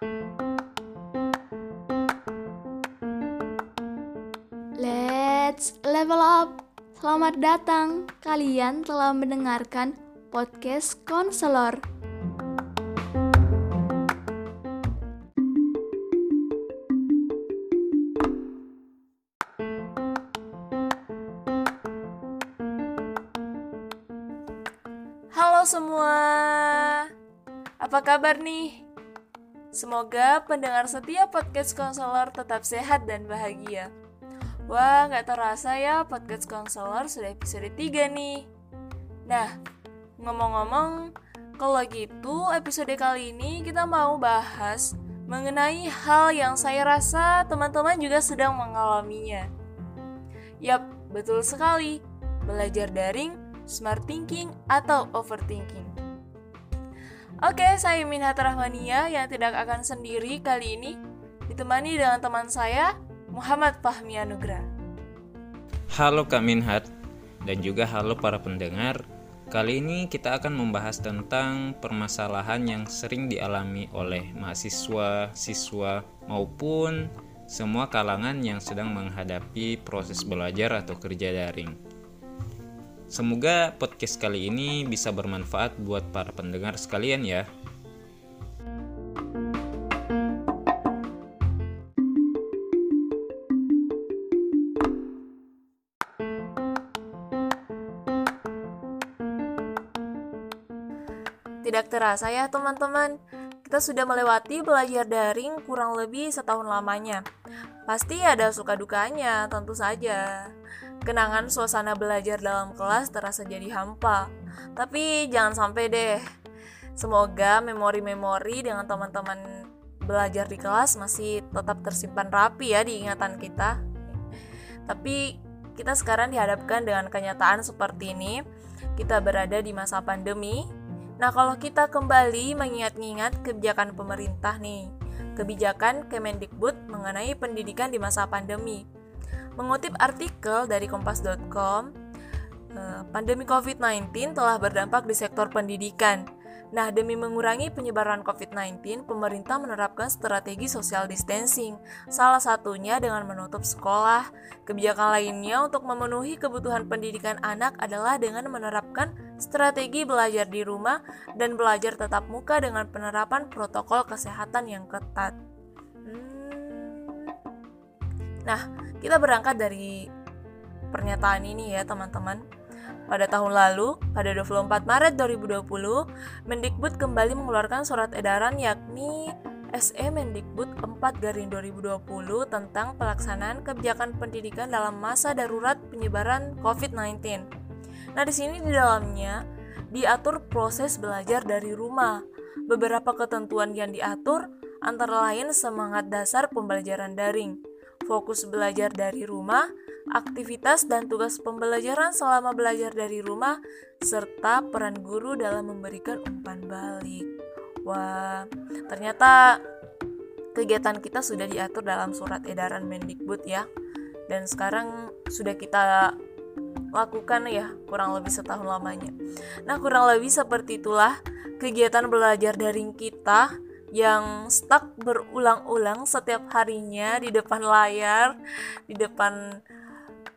Let's level up. Selamat datang. Kalian telah mendengarkan podcast konselor. Halo semua, apa kabar nih? Semoga pendengar setiap podcast konselor tetap sehat dan bahagia. Wah, nggak terasa ya podcast konselor sudah episode 3 nih. Nah, ngomong-ngomong, kalau gitu episode kali ini kita mau bahas mengenai hal yang saya rasa teman-teman juga sedang mengalaminya. Yap, betul sekali. Belajar daring, smart thinking, atau overthinking. Oke, saya Minhat Rahmania yang tidak akan sendiri kali ini ditemani dengan teman saya, Muhammad Fahmi Anugrah. Halo Kak Minhat dan juga halo para pendengar. Kali ini kita akan membahas tentang permasalahan yang sering dialami oleh mahasiswa, siswa maupun semua kalangan yang sedang menghadapi proses belajar atau kerja daring. Semoga podcast kali ini bisa bermanfaat buat para pendengar sekalian ya. Tidak terasa ya teman-teman, kita sudah melewati belajar daring kurang lebih setahun lamanya. Pasti ada suka dukanya, tentu saja. Kenangan suasana belajar dalam kelas terasa jadi hampa. Tapi jangan sampai deh. Semoga memori-memori dengan teman-teman belajar di kelas masih tetap tersimpan rapi ya di ingatan kita. Tapi kita sekarang dihadapkan dengan kenyataan seperti ini. Kita berada di masa pandemi, Nah, kalau kita kembali mengingat-ingat kebijakan pemerintah nih, kebijakan Kemendikbud mengenai pendidikan di masa pandemi. Mengutip artikel dari kompas.com, eh, pandemi COVID-19 telah berdampak di sektor pendidikan. Nah, demi mengurangi penyebaran COVID-19, pemerintah menerapkan strategi social distancing, salah satunya dengan menutup sekolah. Kebijakan lainnya untuk memenuhi kebutuhan pendidikan anak adalah dengan menerapkan strategi belajar di rumah dan belajar tatap muka dengan penerapan protokol kesehatan yang ketat. Hmm. Nah, kita berangkat dari pernyataan ini ya, teman-teman. Pada tahun lalu, pada 24 Maret 2020, Mendikbud kembali mengeluarkan surat edaran yakni SE Mendikbud 4 Garing 2020 tentang pelaksanaan kebijakan pendidikan dalam masa darurat penyebaran COVID-19. Nah, di sini di dalamnya diatur proses belajar dari rumah. Beberapa ketentuan yang diatur antara lain semangat dasar pembelajaran daring, fokus belajar dari rumah, aktivitas dan tugas pembelajaran selama belajar dari rumah, serta peran guru dalam memberikan umpan balik. Wah, ternyata kegiatan kita sudah diatur dalam surat edaran Mendikbud ya. Dan sekarang sudah kita lakukan ya kurang lebih setahun lamanya. Nah, kurang lebih seperti itulah kegiatan belajar daring kita yang stuck berulang-ulang setiap harinya di depan layar, di depan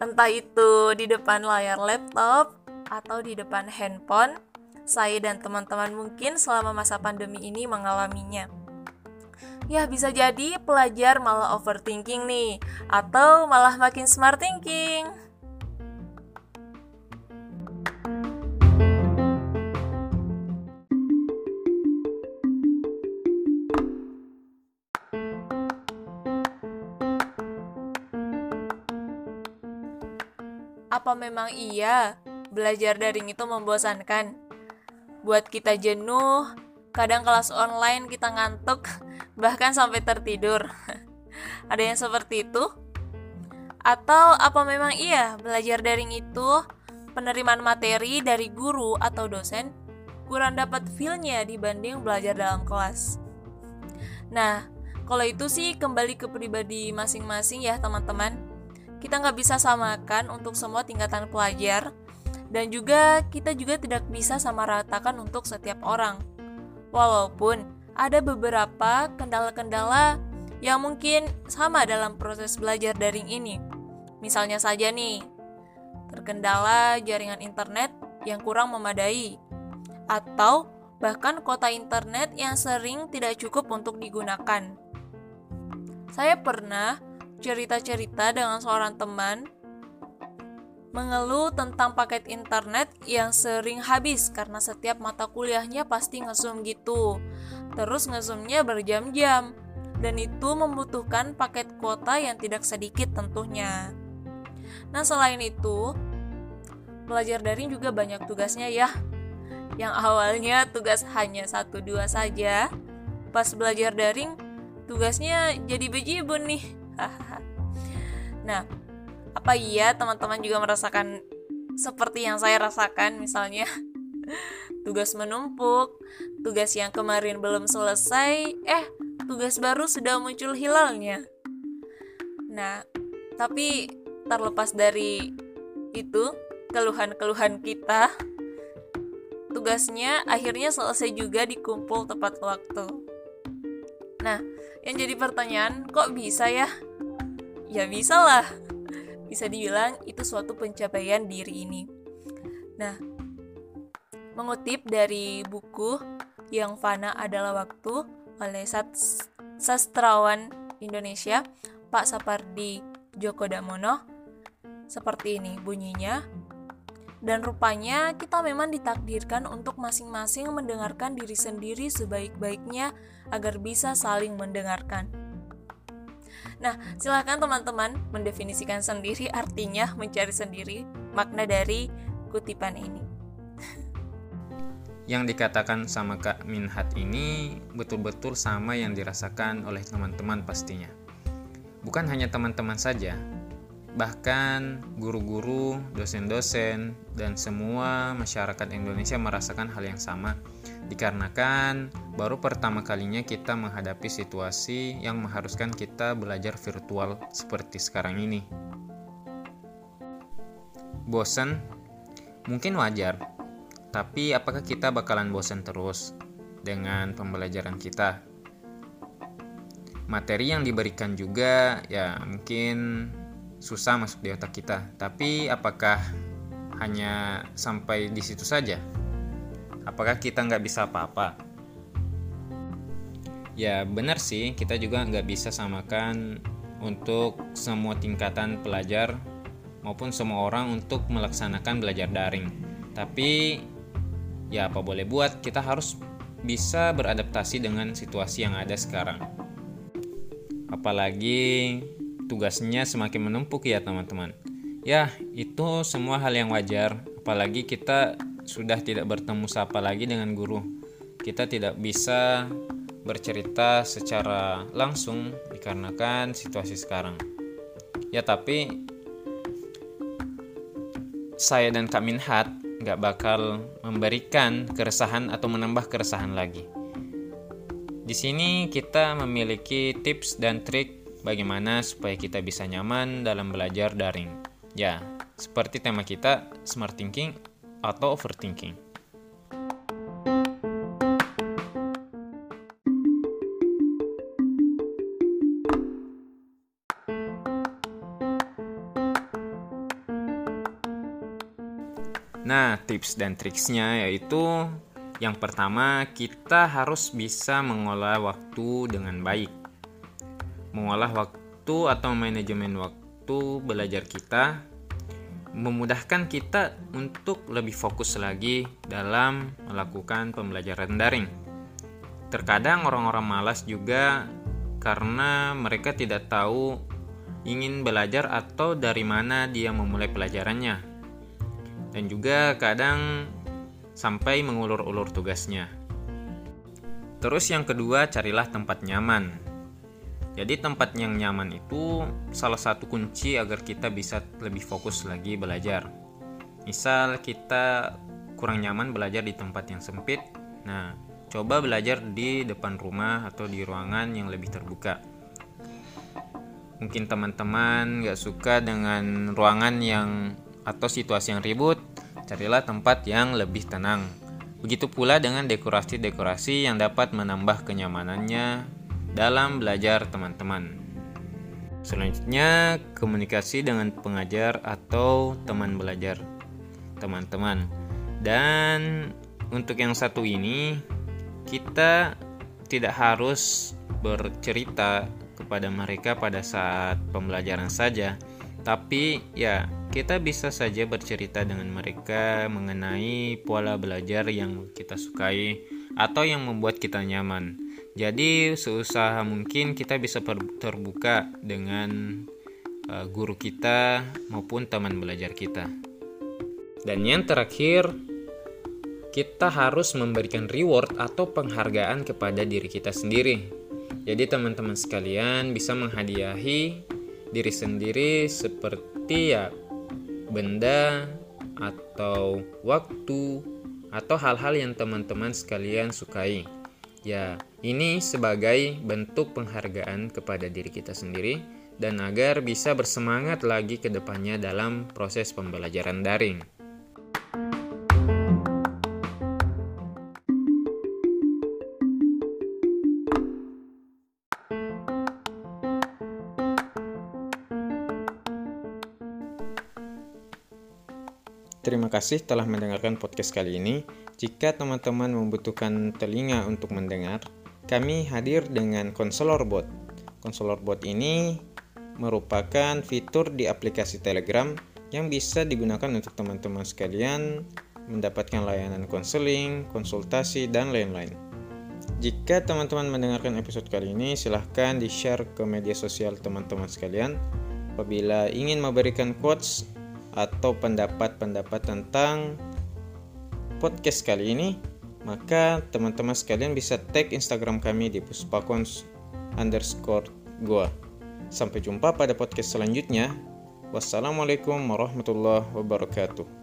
entah itu di depan layar laptop atau di depan handphone. Saya dan teman-teman mungkin selama masa pandemi ini mengalaminya. Ya, bisa jadi pelajar malah overthinking nih, atau malah makin smart thinking. Apa memang iya belajar daring itu membosankan? Buat kita jenuh, kadang kelas online kita ngantuk, bahkan sampai tertidur. Ada yang seperti itu? Atau apa memang iya belajar daring itu penerimaan materi dari guru atau dosen kurang dapat feel-nya dibanding belajar dalam kelas? Nah, kalau itu sih kembali ke pribadi masing-masing ya teman-teman kita nggak bisa samakan untuk semua tingkatan pelajar dan juga kita juga tidak bisa sama ratakan untuk setiap orang. Walaupun ada beberapa kendala-kendala yang mungkin sama dalam proses belajar daring ini. Misalnya saja nih, terkendala jaringan internet yang kurang memadai, atau bahkan kota internet yang sering tidak cukup untuk digunakan. Saya pernah cerita-cerita dengan seorang teman mengeluh tentang paket internet yang sering habis karena setiap mata kuliahnya pasti ngezoom gitu. Terus ngezoomnya berjam-jam dan itu membutuhkan paket kuota yang tidak sedikit tentunya. Nah, selain itu, belajar daring juga banyak tugasnya ya. Yang awalnya tugas hanya satu dua saja, pas belajar daring tugasnya jadi bejibun nih. nah, apa iya teman-teman juga merasakan seperti yang saya rasakan misalnya tugas menumpuk, tugas yang kemarin belum selesai, eh tugas baru sudah muncul hilalnya. Nah, tapi terlepas dari itu, keluhan-keluhan kita, tugasnya akhirnya selesai juga dikumpul tepat waktu. Nah, yang jadi pertanyaan, kok bisa ya? Ya bisa lah bisa dibilang itu suatu pencapaian diri ini. Nah, mengutip dari buku Yang Fana Adalah Waktu oleh sastrawan Indonesia Pak Sapardi Djoko Damono seperti ini bunyinya dan rupanya kita memang ditakdirkan untuk masing-masing mendengarkan diri sendiri sebaik-baiknya agar bisa saling mendengarkan. Nah, silakan teman-teman mendefinisikan sendiri artinya mencari sendiri makna dari kutipan ini. Yang dikatakan sama Kak Minhat ini betul-betul sama yang dirasakan oleh teman-teman pastinya. Bukan hanya teman-teman saja, bahkan guru-guru, dosen-dosen, dan semua masyarakat Indonesia merasakan hal yang sama dikarenakan baru pertama kalinya kita menghadapi situasi yang mengharuskan kita belajar virtual seperti sekarang ini. Bosan? Mungkin wajar, tapi apakah kita bakalan bosan terus dengan pembelajaran kita? Materi yang diberikan juga ya mungkin susah masuk di otak kita, tapi apakah hanya sampai di situ saja? Apakah kita nggak bisa apa-apa? Ya benar sih. Kita juga nggak bisa samakan untuk semua tingkatan pelajar maupun semua orang untuk melaksanakan belajar daring. Tapi ya apa boleh buat kita harus bisa beradaptasi dengan situasi yang ada sekarang. Apalagi tugasnya semakin menumpuk ya teman-teman. Ya itu semua hal yang wajar. Apalagi kita sudah tidak bertemu sapa lagi dengan guru. Kita tidak bisa bercerita secara langsung dikarenakan situasi sekarang. Ya tapi saya dan Kak Minhat nggak bakal memberikan keresahan atau menambah keresahan lagi. Di sini kita memiliki tips dan trik bagaimana supaya kita bisa nyaman dalam belajar daring. Ya, seperti tema kita, smart thinking atau overthinking. Nah, tips dan triksnya yaitu yang pertama, kita harus bisa mengolah waktu dengan baik. Mengolah waktu atau manajemen waktu belajar kita memudahkan kita untuk lebih fokus lagi dalam melakukan pembelajaran daring. Terkadang orang-orang malas juga karena mereka tidak tahu ingin belajar atau dari mana dia memulai pelajarannya. Dan juga kadang sampai mengulur-ulur tugasnya. Terus yang kedua, carilah tempat nyaman jadi tempat yang nyaman itu salah satu kunci agar kita bisa lebih fokus lagi belajar. Misal kita kurang nyaman belajar di tempat yang sempit, nah coba belajar di depan rumah atau di ruangan yang lebih terbuka. Mungkin teman-teman gak suka dengan ruangan yang atau situasi yang ribut, carilah tempat yang lebih tenang. Begitu pula dengan dekorasi-dekorasi yang dapat menambah kenyamanannya dalam belajar teman-teman. Selanjutnya, komunikasi dengan pengajar atau teman belajar teman-teman. Dan untuk yang satu ini, kita tidak harus bercerita kepada mereka pada saat pembelajaran saja, tapi ya kita bisa saja bercerita dengan mereka mengenai pola belajar yang kita sukai atau yang membuat kita nyaman. Jadi seusaha mungkin kita bisa terbuka dengan uh, guru kita maupun teman belajar kita. Dan yang terakhir, kita harus memberikan reward atau penghargaan kepada diri kita sendiri. Jadi teman-teman sekalian bisa menghadiahi diri sendiri seperti ya benda atau waktu atau hal-hal yang teman-teman sekalian sukai. Ya, ini sebagai bentuk penghargaan kepada diri kita sendiri dan agar bisa bersemangat lagi ke depannya dalam proses pembelajaran daring. Terima kasih telah mendengarkan podcast kali ini. Jika teman-teman membutuhkan telinga untuk mendengar, kami hadir dengan konselor bot. Konselor bot ini merupakan fitur di aplikasi Telegram yang bisa digunakan untuk teman-teman sekalian mendapatkan layanan konseling, konsultasi, dan lain-lain. Jika teman-teman mendengarkan episode kali ini, silahkan di-share ke media sosial teman-teman sekalian. Apabila ingin memberikan quotes atau pendapat-pendapat tentang podcast kali ini, maka teman-teman sekalian bisa tag Instagram kami di puspakons underscore gua. Sampai jumpa pada podcast selanjutnya. Wassalamualaikum warahmatullahi wabarakatuh.